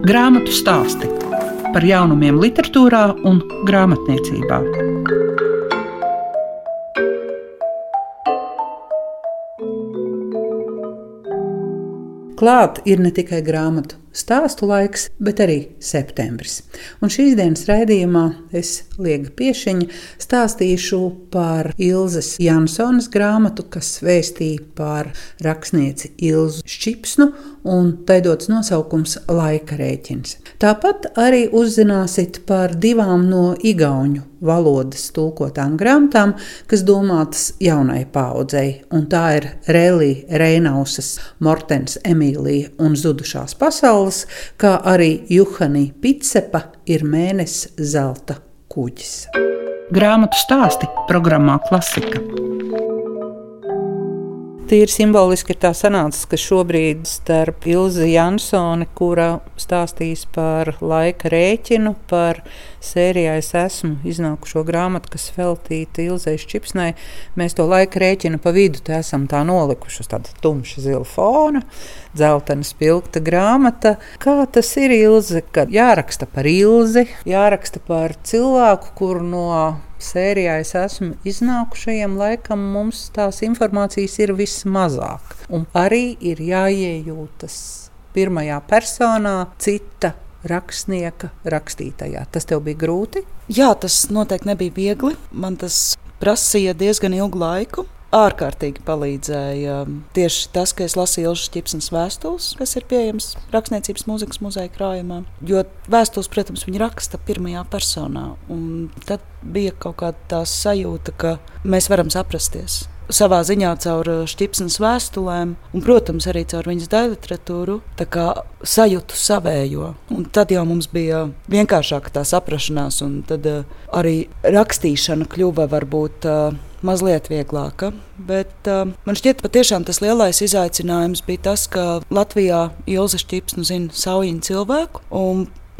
Grāmatu stāsti par jaunumiem, literatūrā un grāmatniecībā. Klāt ir ne tikai grāmatu stāstu laiks, bet arī septembris. Un šīs dienas raidījumā es, Liega Piešiņa, stāstīšu par Ilzas Jansonas grāmatu, kas vēstīja par rakstnieci Ilzu Šķipsnu, un tai dots nosaukums Laika rēķins. Tāpat arī uzzināsiet par divām no igauņu valodas tulkotām grāmatām, kas domātas jaunai paudzei, un tā ir Rēlija Reinausas, Mortens Emīlija un Zudušās pasaules, kā arī Juhani Pitsepa ir mēnesis zelta kuģis. Grāmatu stāsti programmā Klasika. Tīri simboliski ir tā sanācis, ka šobrīd starp Ilzi Jansoni, kura stāstīs par laika rēķinu, par sērijā es esmu iznākušo grāmatu, kas veltīta Ilzai Čipsnai, mēs to laika rēķinu pa vidu esam tā nolikuši uz tāda tumša zila fona dzeltena spilgta grāmata. Kā tas ir Ilze, kad jāraksta par Ilzi, jāraksta par cilvēku, kur no sērijā es esmu iznākušajiem, laikam mums tās informācijas ir vismazāk. Un arī ir jāiejūtas pirmajā personā cita rakstnieka rakstītajā. Tas tev bija grūti? Jā, tas noteikti nebija viegli. Man tas prasīja diezgan ilgu laiku ārkārtīgi palīdzēja tieši tas, ka es lasīju Ilžas Čipsnas vēstules, kas ir pieejams Rakstniecības mūzikas muzeja krājumā. Jo vēstules, protams, viņa raksta pirmajā personā. Tad bija kaut kāda tā sajūta, ka mēs varam saprasties. Savā ziņā caur Čipsnas vēstulēm, un, protams, arī caur viņas daļu literatūru, sajūtu savējo. Un tad jau mums bija vienkāršāka tā saprašanās, un tad arī rakstīšana kļuva varbūt mazliet vieglāka. Bet uh, man šķiet, ka tas lielais izaicinājums bija tas, ka Latvijā Ilza Čipsna zina saujiņu cilvēku.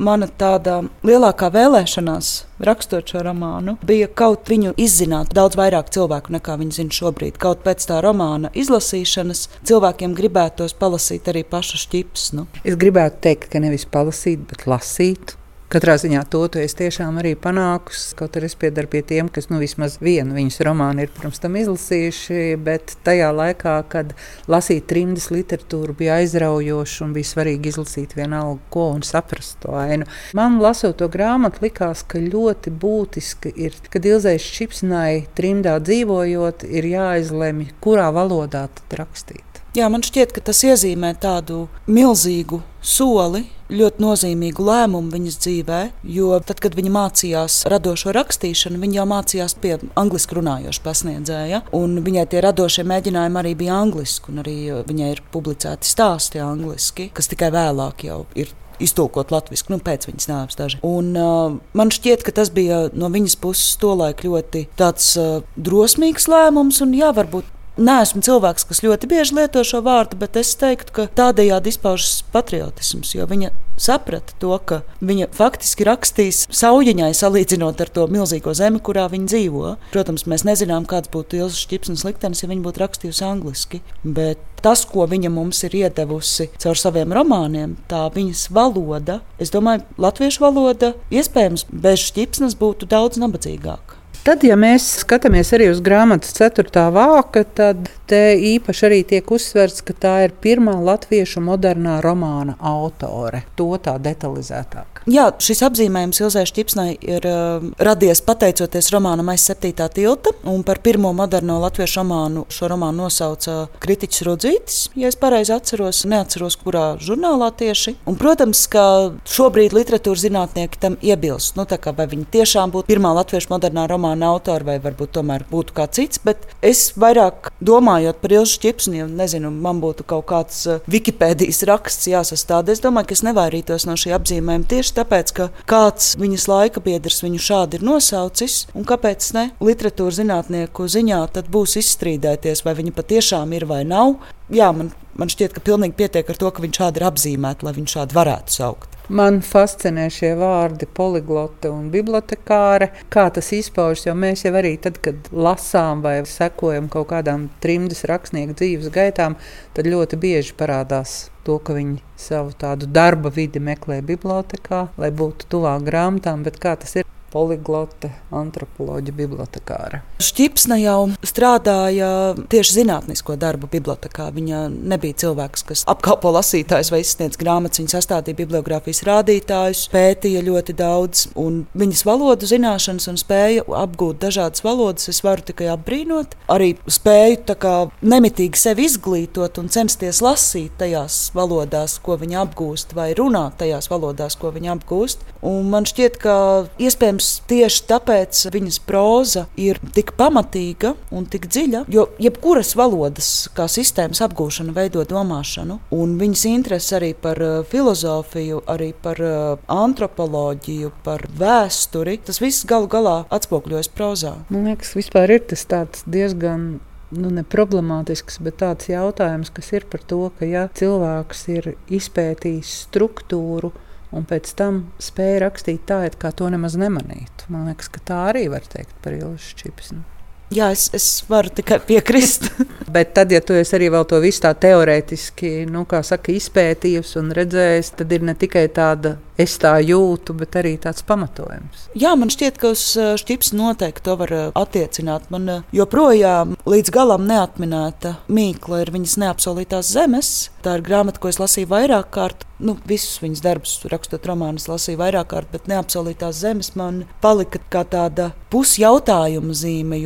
Mana tāda lielākā vēlēšanās, rakstot šo romānu, bija kaut viņu izzināt daudz vairāk cilvēku nekā viņi zina šobrīd. Kaut pēc tā romāna izlasīšanas cilvēkiem gribētos palasīt arī pašu šķipsnu. Es gribētu teikt, ka nevis palasīt, bet lasīt. Katrā ziņā to tu esi tiešām arī panākusi. Kaut arī es piedaru pie tiem, kas nu, vismaz vienu viņas romānu ir pirms tam izlasījuši, bet tajā laikā, kad lasīt trimdas literatūru, bija aizraujoši un bija svarīgi izlasīt vienalga ko un saprast to ainu. Man lasot to grāmatu, likās, ka ļoti būtiski ir, kad Ilzais Čipsnai trimdā dzīvojot, ir jāizlemj, kurā valodā tad rakstīt. Jā, man šķiet, ka tas iezīmē tādu milzīgu soli, ļoti nozīmīgu lēmumu viņas dzīvē. Jo tad, kad viņa mācījās radošo rakstīšanu, viņa jau mācījās pie angļuiski runājoša pasniedzēja. Viņai tie radošie mēģinājumi arī bija angliski, un arī uh, viņai ir publicēti stāsti angliski, kas tikai vēlāk jau ir iztulkot latviešu, nu, pēc viņas nāves daži. Un, uh, man šķiet, ka tas bija no viņas puses tolaik ļoti tāds uh, drosmīgs lēmums, un jā, varbūt Neesmu cilvēks, kas ļoti bieži lieto šo vārdu, bet es teiktu, ka tādējādi izpaužas patriotisms, jo viņa saprata to, ka viņa faktiski rakstīs saujiņai salīdzinot ar to milzīgo zemi, kurā viņa dzīvo. Protams, mēs nezinām, kāds būtu Ilzas Čipsnas liktenis, ja viņa būtu rakstījusi angliski, bet tas, ko viņa mums ir iedevusi caur saviem romāniem, tā viņas valoda, es domāju, latviešu valoda, iespējams, bez Čipsnas būtu daudz nabadzīgāka. Tad, ja mēs skatāmies arī uz grāmatas 4. vāka, tad te īpaši arī tiek uzsverts, ka tā ir pirmā latviešu modernā romāna autore. To tā detalizētāk. Jā, šis apzīmējums Ilzai Čipsnai ir uh, radies pateicoties romānam aiz septītā tilta. Par pirmo moderno latviešu romānu šo romānu nosauca kritiķis Rudzītis. Ja es pareizi atceros, neatceros, kurā žurnālā tieši. Un, protams, ka šobrīd literatūras zinātnieki tam iebilst. Nu, vai viņi tiešām būtu pirmā latviešu modernā romāna autora, vai varbūt tomēr būtu kāds cits. Bet es vairāk domājot par Ilzu Čipsni, ja nezinu, man būtu kaut kāds uh, Wikipēdijas raksts jāsastāda. Es domāju, ka es nevairītos no šī apzīmējuma tieši tāpēc, ka kāds viņas laika biedrs viņu šādi ir nosaucis, un kāpēc ne? Literatūras zinātnieku ziņā tad būs izstrīdēties, vai viņa patiešām ir vai nav. Jā, man, man šķiet, ka pilnīgi pietiek ar to, ka viņš šādi ir apzīmēts, lai viņš šādi varētu saukt. Man fascinē šie vārdi poliglote un bibliotekāre. Kā tas izpaužas, jo mēs jau arī tad, kad lasām vai sekojam kaut kādām trimdas rakstnieku dzīves gaitām, tad ļoti bieži parādās to, ka viņi savu tādu darba vidi meklē bibliotekā, lai būtu tuvāk grāmatām, bet kā tas ir poliglote, antropoloģija, bibliotekāra. Šķipsna jau strādāja tieši zinātnisko darbu bibliotekā. Viņa nebija cilvēks, kas apkalpo lasītājus vai izsniedz grāmatas. Viņa sastādīja bibliogrāfijas rādītājus, pētīja ļoti daudz, un viņas valodu zināšanas un spēja apgūt dažādas valodas es varu tikai apbrīnot. Arī spēju kā, nemitīgi sevi izglītot un censties lasīt tajās valodās, ko viņa apgūst, vai runāt tajās valodās, ko viņa apgūst. Un man šķiet, ka iespējams Iespējams, tieši tāpēc viņas próza ir tik pamatīga un tik dziļa, jo jebkuras valodas kā sistēmas apgūšana veido domāšanu, un viņas interesi arī par uh, filozofiju, arī par uh, antropoloģiju, par vēsturi, tas viss galu galā atspoguļojas prozā. Man liekas, vispār ir tas diezgan nu, ne problemātisks, bet tāds jautājums, kas ir par to, ka ja cilvēks ir izpētījis struktūru, un pēc tam spēja rakstīt tā, it kā to nemaz nemanītu. Man liekas, ka tā arī var teikt par Ilšu Čipsnu. Jā, es, es varu tikai piekrist. Bet tad, ja tu arī vēl to visu tā teorētiski nu, saka, izpētījis un redzējis, tad ir ne tikai tāda es tā jūtu, bet arī tāds pamatojums. Jā, man šķiet, ka uz šķips noteikti to var attiecināt. Man joprojām līdz galam neatminēta mīkla ir viņas neapsolītās zemes. Tā ir grāmata, ko es lasīju vairāk kārt. Nu, visus viņas darbus, rakstot romānus, lasīju vairāk kārt, bet neapsolītās zemes man palika kā tāda pusjautājuma zīme.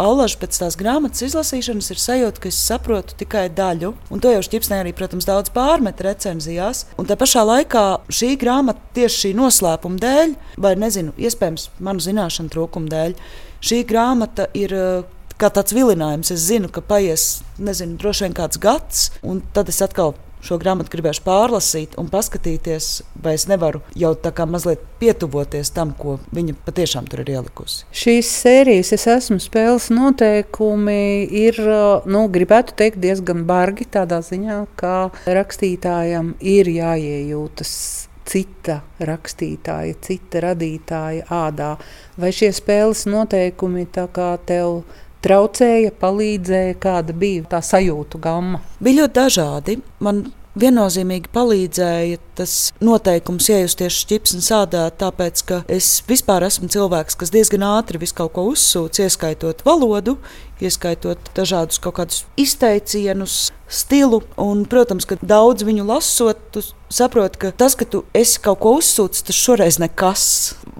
Allaž pēc tās grāmatas izlasīšanas ir sajūta, ka es saprotu tikai daļu. Un to jau Šķipsnē arī, protams, daudz pārmet recenzijās. Un tā pašā laikā šī grāmata tieši šī noslēpuma dēļ, vai nezinu, iespējams, manu zināšanu trūkuma dēļ, šī grāmata ir eh, kā tāds vilinājums. Es zinu, ka paies, nezinu, droši vien kāds gads, un tad es atkal šo grāmatu gribēšu pārlasīt un paskatīties, vai es nevaru jau tā kā mazliet pietuvoties tam, ko viņa patiešām tur ir ielikusi. Šīs sērijas es esmu spēles noteikumi ir, nu, gribētu teikt, diezgan bargi tādā ziņā, ka rakstītājam ir jāiejūtas cita rakstītāja, cita radītāja ādā. Vai šie spēles noteikumi tā kā tev traucēja, palīdzēja, kāda bija tā sajūtu gama? Bija ļoti dažādi. Man viennozīmīgi palīdzēja tas noteikums iejusties šķipsnes ādā, tāpēc, ka es vispār esmu cilvēks, kas diezgan ātri visu kaut ko uzsūc, ieskaitot valodu, ieskaitot dažādus kaut kādus izteicienus, stilu. Un, protams, ka daudz viņu lasot, tu saproti, ka tas, ka tu esi kaut ko uzsūcis, tas šoreiz nekas.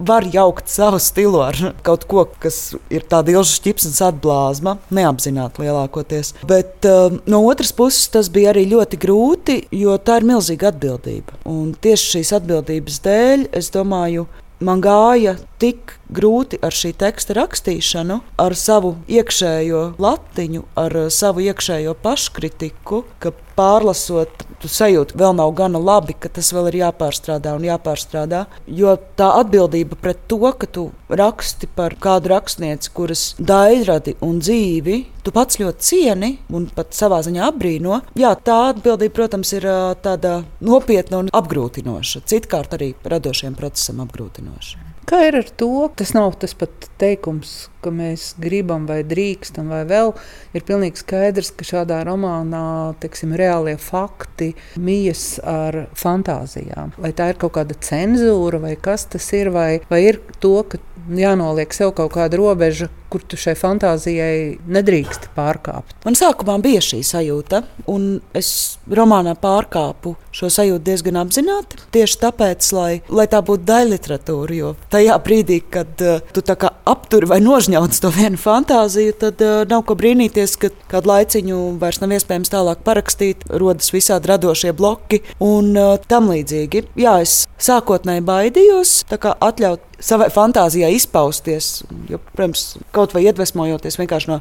Var jaukt savu stilu ar kaut ko, kas ir tāda ilga ķipsnes atblāzma, neapzināti lielākoties. Bet uh, no otras puses tas bija arī ļoti grūti, jo tā ir milzīga atbildība. Un tieši šīs atbildības dēļ es domāju, man gāja tik grūti ar šī teksta rakstīšanu, ar savu iekšējo latiņu, ar savu iekšējo paškritiku, ka pārlasot, tu sajūti, vēl nav gana labi, ka tas vēl ir jāpārstrādā un jāpārstrādā. Jo tā atbildība pret to, ka tu raksti par kādu rakstnieci, kuras daļradi un dzīvi tu pats ļoti cieni un pat savā ziņā apbrīno, jā, tā atbildība, protams, ir tāda nopietna un apgrūtinoša. Citkārt arī radošiem procesam apgrūtinoša. Kā ir ar to? Tas nav tas pat teikums, ka mēs gribam vai drīkstam, vai vēl ir pilnīgi skaidrs, ka šādā romānā teiksim, reālie fakti mijas ar fantāzijām. Vai tā ir kaut kāda cenzūra, vai kas tas ir, vai, vai ir to, ka jānoliek sev kaut kāda robeža, kur tu šai fantāzijai nedrīkst pārkāpt. Man sākumā bija šī sajūta, un es romānā pārkāpu šo sajūtu diezgan apzināti. Tieši tāpēc, lai, lai tā būtu daļa literatūra, jo tajā brīdī, kad uh, tu apturi vai nožņauc to vienu fantāziju, tad uh, nav ko brīnīties, ka kādu laiciņu vairs nav iespējams tālāk parakstīt, rodas visādi radošie bloki un uh, tam līdzīgi. Jā, es sākotnēji baidījos atļaut savai fantāzijai izpausties, jo, protams, kaut vai iedvesmojoties vienkārši no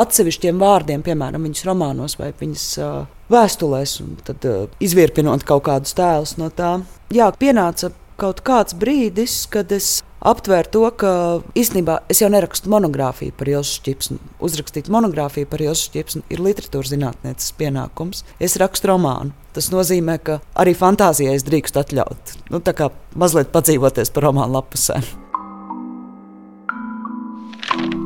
atsevišķiem vārdiem, piemēram, viņas romānos vai viņas uh, vēstulēs, un tad uh, izvirpinot kaut kādus tēlus no tā. Jā, pienāca kaut kāds brīdis, kad es aptvērt to, ka īstenībā es jau nerakstu monogrāfiju par Ilsu Čipsnu. Uzrakstīt monogrāfiju par Ilsu Čipsnu ir literatūras zinātnētas pienākums. Es rakstu romānu. Tas nozīmē, ka arī fantāzijai es drīkstu atļaut. Nu, tā kā mazliet padzīvoties par romānu lapusēm.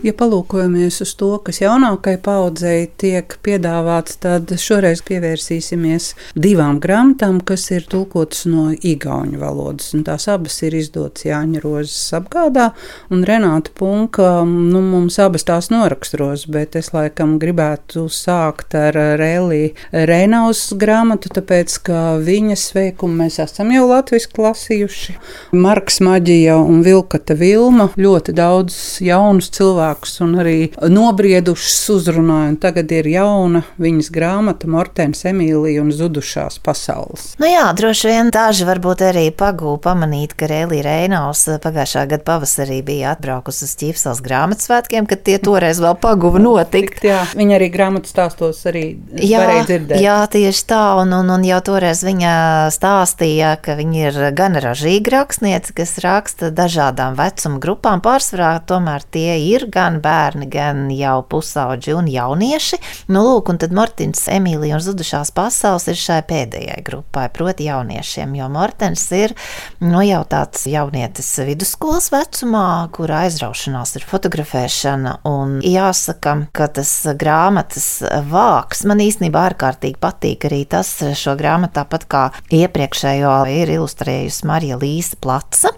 Ja palūkojamies uz to, kas jaunākai paudzei tiek piedāvāts, tad šoreiz pievērsīsimies divām grāmatām, kas ir tulkotas no igauņu valodas. Un tās abas ir izdotas Jāņa Rozes apgādā, un Renāta Punka nu, mums abas tās noraksturos, bet es laikam gribētu sākt ar Rēlī Reinaus grāmatu, tāpēc, ka viņas veikumu mēs esam jau latviski lasījuši. Marks Maģija un Vilkata Vilma ļoti daudz jaunus cilvēkus cilvēkus un arī nobriedušas uzrunāja. Tagad ir jauna viņas grāmata Mortens Emīlija un Zudušās pasaules. Nu jā, droši vien daži varbūt arī pagūda pamanīt, ka Rēlī Reinaus pagājušā gada pavasarī bija atbraukusi uz Ķīpsels grāmatsvētkiem, kad tie toreiz vēl paguva notikt. Jā, viņa arī grāmatas stāstos arī jā, varēja dzirdēt. Jā, tieši tā, un, un, un jau toreiz viņa stāstīja, ka viņa ir gan ražīga rakstniece, kas raksta dažādām vecuma grupām, pārsvarā tomēr tie ir gan gan bērni, gan jau pusauģi un jaunieši. Nu, lūk, un tad Mortins, Emīlija un Zudušās pasaules ir šai pēdējai grupai, proti jauniešiem, jo Mortens ir nu, jau tāds jaunietis vidusskolas vecumā, kura aizraušanās ir fotografēšana, jāsaka, ka tas grāmatas vāks man īstenībā ārkārtīgi patīk arī tas šo grāmatu, tāpat kā iepriekšējo ir ilustrējusi Marija Līsa Placa,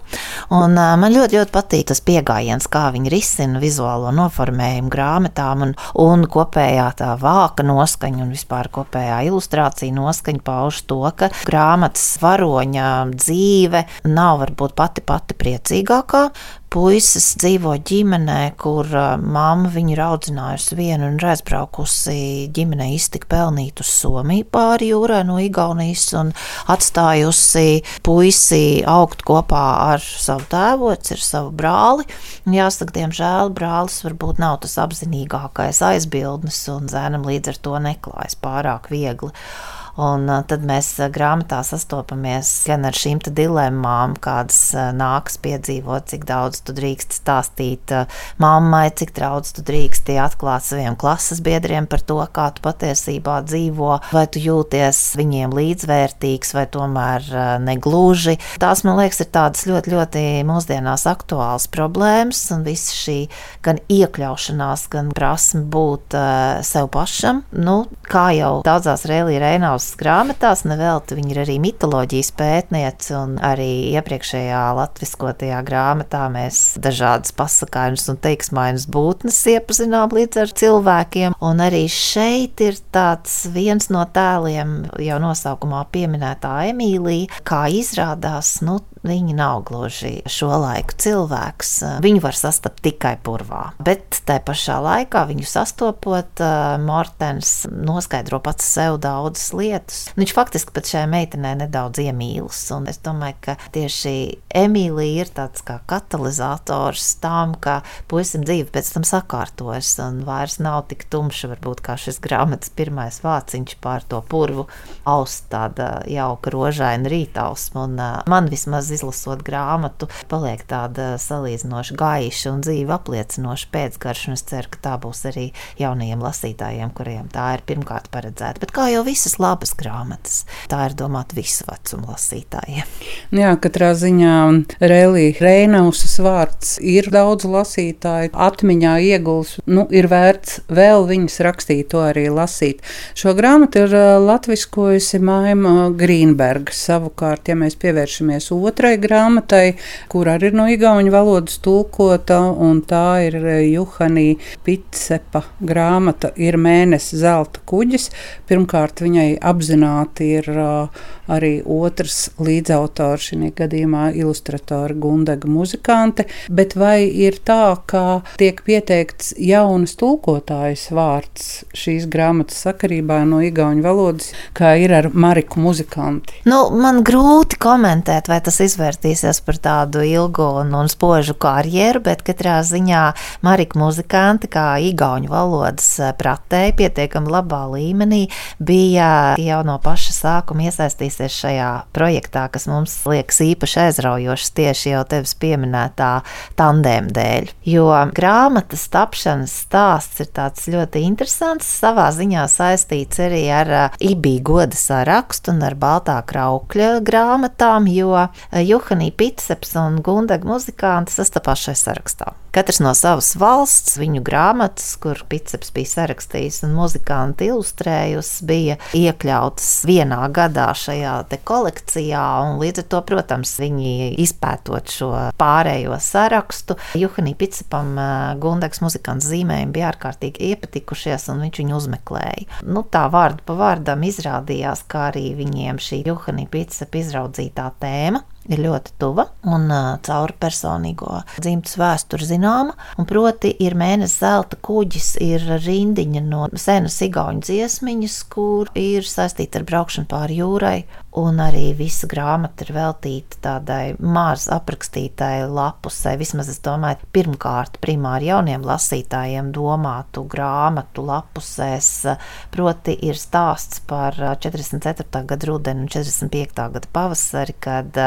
un man ļoti, ļoti patīk tas pieejams, kā viņa risina vizuāli vizuālo noformējumu grāmatām un, un kopējā tā vāka noskaņa un vispār kopējā ilustrācija noskaņa pauž to, ka grāmatas varoņa dzīve nav varbūt pati pati priecīgākā, puisis dzīvo ģimenē, kur mamma viņu audzinājusi vienu un ir aizbraukusi ģimenei iztikt pelnīt uz Somiju pāri jūrai no Igaunijas un atstājusi puisi augt kopā ar savu tēvoci, ar savu brāli. Un jāsaka, diemžēl brālis varbūt nav tas apzinīgākais aizbildnis un zēnam līdz ar to neklājas pārāk viegli. Un tad mēs grāmatā sastopamies gan ar šīm dilemmām, kādas nāks piedzīvot, cik daudz tu drīkst stāstīt mammai, cik daudz tu drīkst atklāt saviem klases biedriem par to, kā tu patiesībā dzīvo, vai tu jūties viņiem līdzvērtīgs, vai tomēr negluži. Tās, man liekas, ir tādas ļoti, ļoti mūsdienās aktuālas problēmas, un viss šī gan iekļaušanās, gan prasme būt uh, sev pašam, nu, kā jau daudzās Rēlī Reinaus savās grāmatās, nevelti viņa ir arī mitoloģijas pētniece, un arī iepriekšējā latviskotajā grāmatā mēs dažādas pasakājumus un teiksmainas būtnes iepazinām līdz ar cilvēkiem, un arī šeit ir tāds viens no tēliem jau nosaukumā pieminētā Emīlija, kā izrādās, nu, Viņi nav gluži šo laiku cilvēks. Viņu var sastapt tikai purvā. Bet tai pašā laikā viņu sastopot, Mortens noskaidro pats sev daudzas lietas. Viņš faktiski pat šai meitenei nedaudz iemīlas. Un es domāju, ka tieši Emīlija ir tāds kā katalizators tam, ka puisim dzīve pēc tam sakārtojas un vairs nav tik tumša, varbūt kā šis grāmatas pirmais vāciņš pār to purvu aust tāda jauka rožaina rītausma. Un man vismaz izlasot grāmatu, paliek tāda salīdzinoši gaiša un dzīve apliecinoša pēcgarša. Es ceru, ka tā būs arī jaunajiem lasītājiem, kuriem tā ir pirmkārt paredzēta. Bet kā jau visas labas grāmatas, tā ir domāta visu vecumu lasītājiem. Jā, katrā ziņā Rēlija Reinausas vārds ir daudz lasītāju atmiņā ieguls. Nu, ir vērts vēl viņas rakstīt, to arī lasīt. Šo grāmatu ir latviskojusi Maima Grīnberga. Savukārt, ja mēs pievēršamies otrai otrai grāmatai, kur arī ir no igauņu valodas tulkota, un tā ir eh, Juhanī Pitsepa grāmata Ir mēnesis zelta kuģis. Pirmkārt, viņai apzināti ir uh, arī otrs līdzautors, šī gadījumā ilustratora Gundega muzikante, bet vai ir tā, ka tiek pieteikts jaunas tulkotājas vārds šīs grāmatas sakarībā no igauņu valodas, kā ir ar Mariku muzikanti? Nu, man grūti komentēt, vai tas izvērtīsies par tādu ilgu un, un spožu karjeru, bet katrā ziņā Marika muzikanti, kā igauņu valodas pratēji, pietiekami labā līmenī, bija jau no paša sākuma iesaistīsies šajā projektā, kas mums liekas īpaši aizraujošs tieši jau tevis pieminētā tandēma dēļ. Jo grāmatas tapšanas stāsts ir tāds ļoti interesants, savā ziņā saistīts arī ar IBI goda sarakstu un ar Baltā kraukļa grāmatām, jo Juhanī Pitseps un Gundaga muzikanti sastapās šai sarakstā. Katrs no savas valsts, viņu grāmatas, kur Pitseps bija sarakstījis un muzikanti ilustrējusi, bija iekļautas vienā gadā šajā kolekcijā. Līdz ar to, protams, viņi izpētot šo pārējo sarakstu, Juhanī Pitsepam Gundags muzikants zīmējumi bija ārkārtīgi iepatikušies un viņš viņu uzmeklēja. Nu, tā vārdu pa vārdam izrādījās, ka arī viņiem šī Juhanī Pitsepa izraudzītā tēma ir ļoti tuva un caur personīgo dzimtas vēsturi zināma. Un proti, ir mēnesis zelta kuģis, ir rindiņa no senas igauņu dziesmiņas, kur ir saistīta ar braukšanu pāri jūrai. Un arī visa grāmata ir veltīta tādai maz aprakstītai lapusē. Vismaz es domāju, pirmkārt, primāri jauniem lasītājiem domātu grāmatu lapusēs. Proti, ir stāsts par 44. gada rudeni un 45. gada pavasari, kad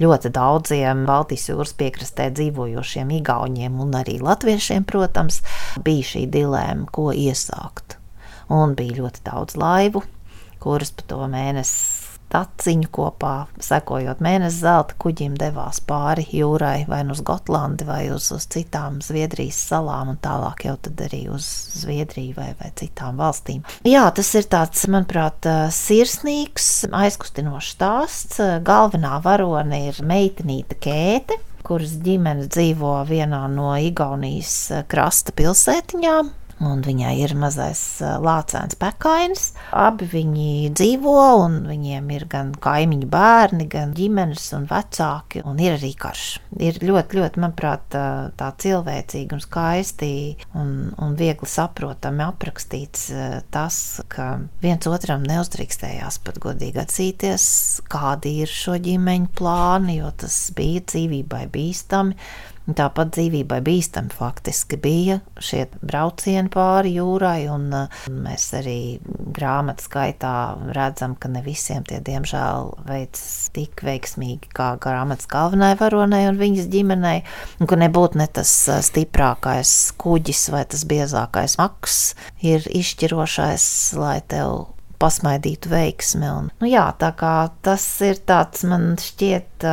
ļoti daudziem Baltijas jūras piekrastē dzīvojošiem igauņiem un arī latviešiem, protams, bija šī dilēma, ko iesākt. Un bija ļoti daudz laivu, kuras pa to mēnesi taciņu kopā, sekojot mēnesi zelta kuģim, devās pāri jūrai, vai nu uz Gotlandi, vai uz, uz citām Zviedrijas salām, un tālāk jau arī uz Zviedriju vai, vai citām valstīm. Jā, tas ir tāds, manuprāt, sirsnīgs, aizkustinošs stāsts. Galvenā varone ir meitenīte Kēte kuras ģimene dzīvo vienā no Igaunijas krasta pilsētiņām, un viņai ir mazais lācēns pekainis. Abi viņi dzīvo, un viņiem ir gan kaimiņu bērni, gan ģimenes un vecāki, un ir arī karš. Ir ļoti, ļoti, manuprāt, tā cilvēcīgi un skaisti un, un viegli saprotami aprakstīts tas, ka viens otram neuzdrīkstējās pat godīgi atzīties, kādi ir šo ģimeņu plāni, jo tas bija dzīvībai bīstami. Tāpat dzīvībai bīstami faktiski bija šie braucieni pāri jūrai, un mēs arī grāmatas gaitā redzam, ka ne visiem tie diemžēl veicas tik veiksmīgi kā grāmatas galvenai varonai un viņas ģimenei, un ka nebūtu ne tas stiprākais kuģis vai tas biezākais maks ir izšķirošais, lai tev pasmaidītu veiksmi. Un, nu jā, tā kā tas ir tāds man šķiet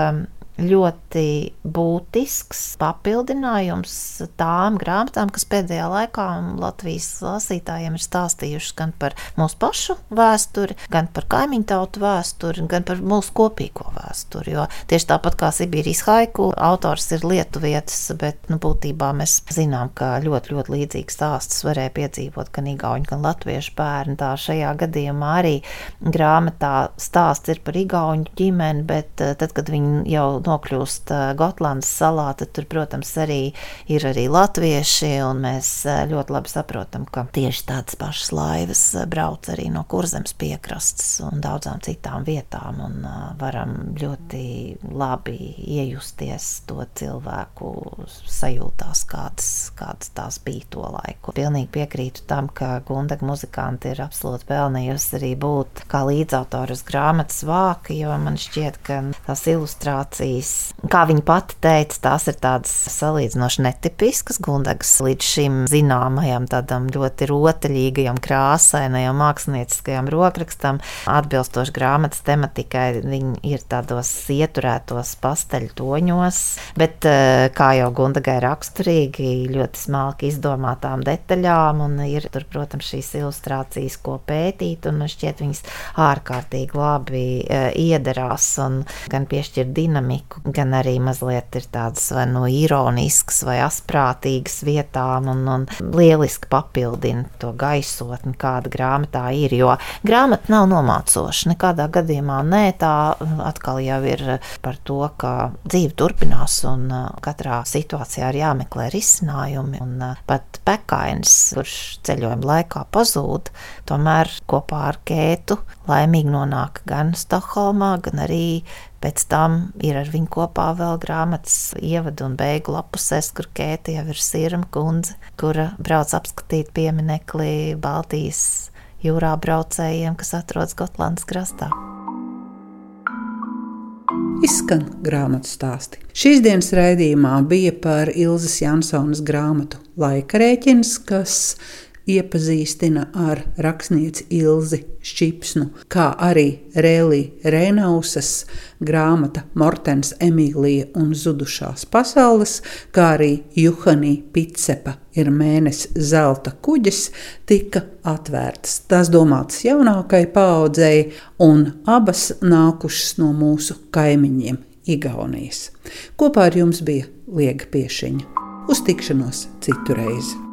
ļoti būtisks papildinājums tām grāmatām, kas pēdējā laikā Latvijas lasītājiem ir stāstījušas gan par mūsu pašu vēsturi, gan par kaimiņu tautu vēsturi, gan par mūsu kopīgo vēsturi. Jo tieši tāpat kā Sibīrijas haiku, autors ir lietuvietis, bet nu, būtībā mēs zinām, ka ļoti, ļoti līdzīgs stāsts varēja piedzīvot gan igauņu, gan latviešu bērni. Tā šajā gadījumā arī grāmatā stāsts ir par igauņu ģimeni, bet eh, tad, kad viņi jau nokļūst Gotlandes salā, tad tur, protams, arī ir arī latvieši, un mēs ļoti labi saprotam, ka tieši tādas pašas laivas brauc arī no kurzemes piekrastes un daudzām citām vietām, un varam ļoti labi iejusties to cilvēku sajūtās, kādas, kādas tās bija to laiku. Pilnīgi piekrītu tam, ka Gundaga muzikanti ir absolūti pelnījusi arī būt kā līdzautoras grāmatas vāka, jo man šķiet, ka tās ilustrācijas fotografijas. Kā viņa pati teica, tās ir tādas salīdzinoši netipiskas Gundagas līdz šim zināmajam, tādam ļoti rotaļīgajam, krāsainajam, mākslinieckajam rokrakstam. Atbilstoši grāmatas tematikai, viņi ir tādos ieturētos pasteļu toņos, bet eh, kā jau Gundagai raksturīgi, ļoti smalki izdomātām detaļām, un ir tur, protams, šīs ilustrācijas, ko pētīt, un man šķiet viņas ārkārtīgi labi eh, iederās un gan piešķir dinamiku dinamiku, gan arī mazliet ir tādas vai no ironiskas vai asprātīgas vietām, un, un lieliski papildina to gaisotni, kāda grāmatā ir. Jo grāmata nav nomācoša, nekādā gadījumā nē, tā atkal jau ir par to, ka dzīve turpinās un uh, katrā situācijā ir jāmeklē risinājumi. Un uh, pat pekainis, kurš ceļojuma laikā pazūd, tomēr kopā ar Kētu laimīgi nonāk gan Stokholmā, gan arī Pēc tam ir ar viņu kopā vēl grāmatas ievadu un beigu lapusēs, kur Kēta jau ir Sirma kundze, kura brauc apskatīt pieminekli Baltijas jūrā braucējiem, kas atrodas Gotlandas krastā izskan grāmatu stāsti. Šīs dienas raidījumā bija par Ilzas Jansonas grāmatu Laika rēķins, kas iepazīstina ar rakstnieci Ilzi Šķipsnu, kā arī Rēlī Reinausas grāmata Mortens Emīlija un Zudušās pasaules, kā arī Juhanī Pitsepa ir mēnesis zelta kuģis, tika atvērtas. Tās domātas jaunākai paaudzei, un abas nākušas no mūsu kaimiņiem Igaunijas. Kopā ar jums bija Liega Piešiņa. Uz tikšanos citu reizi!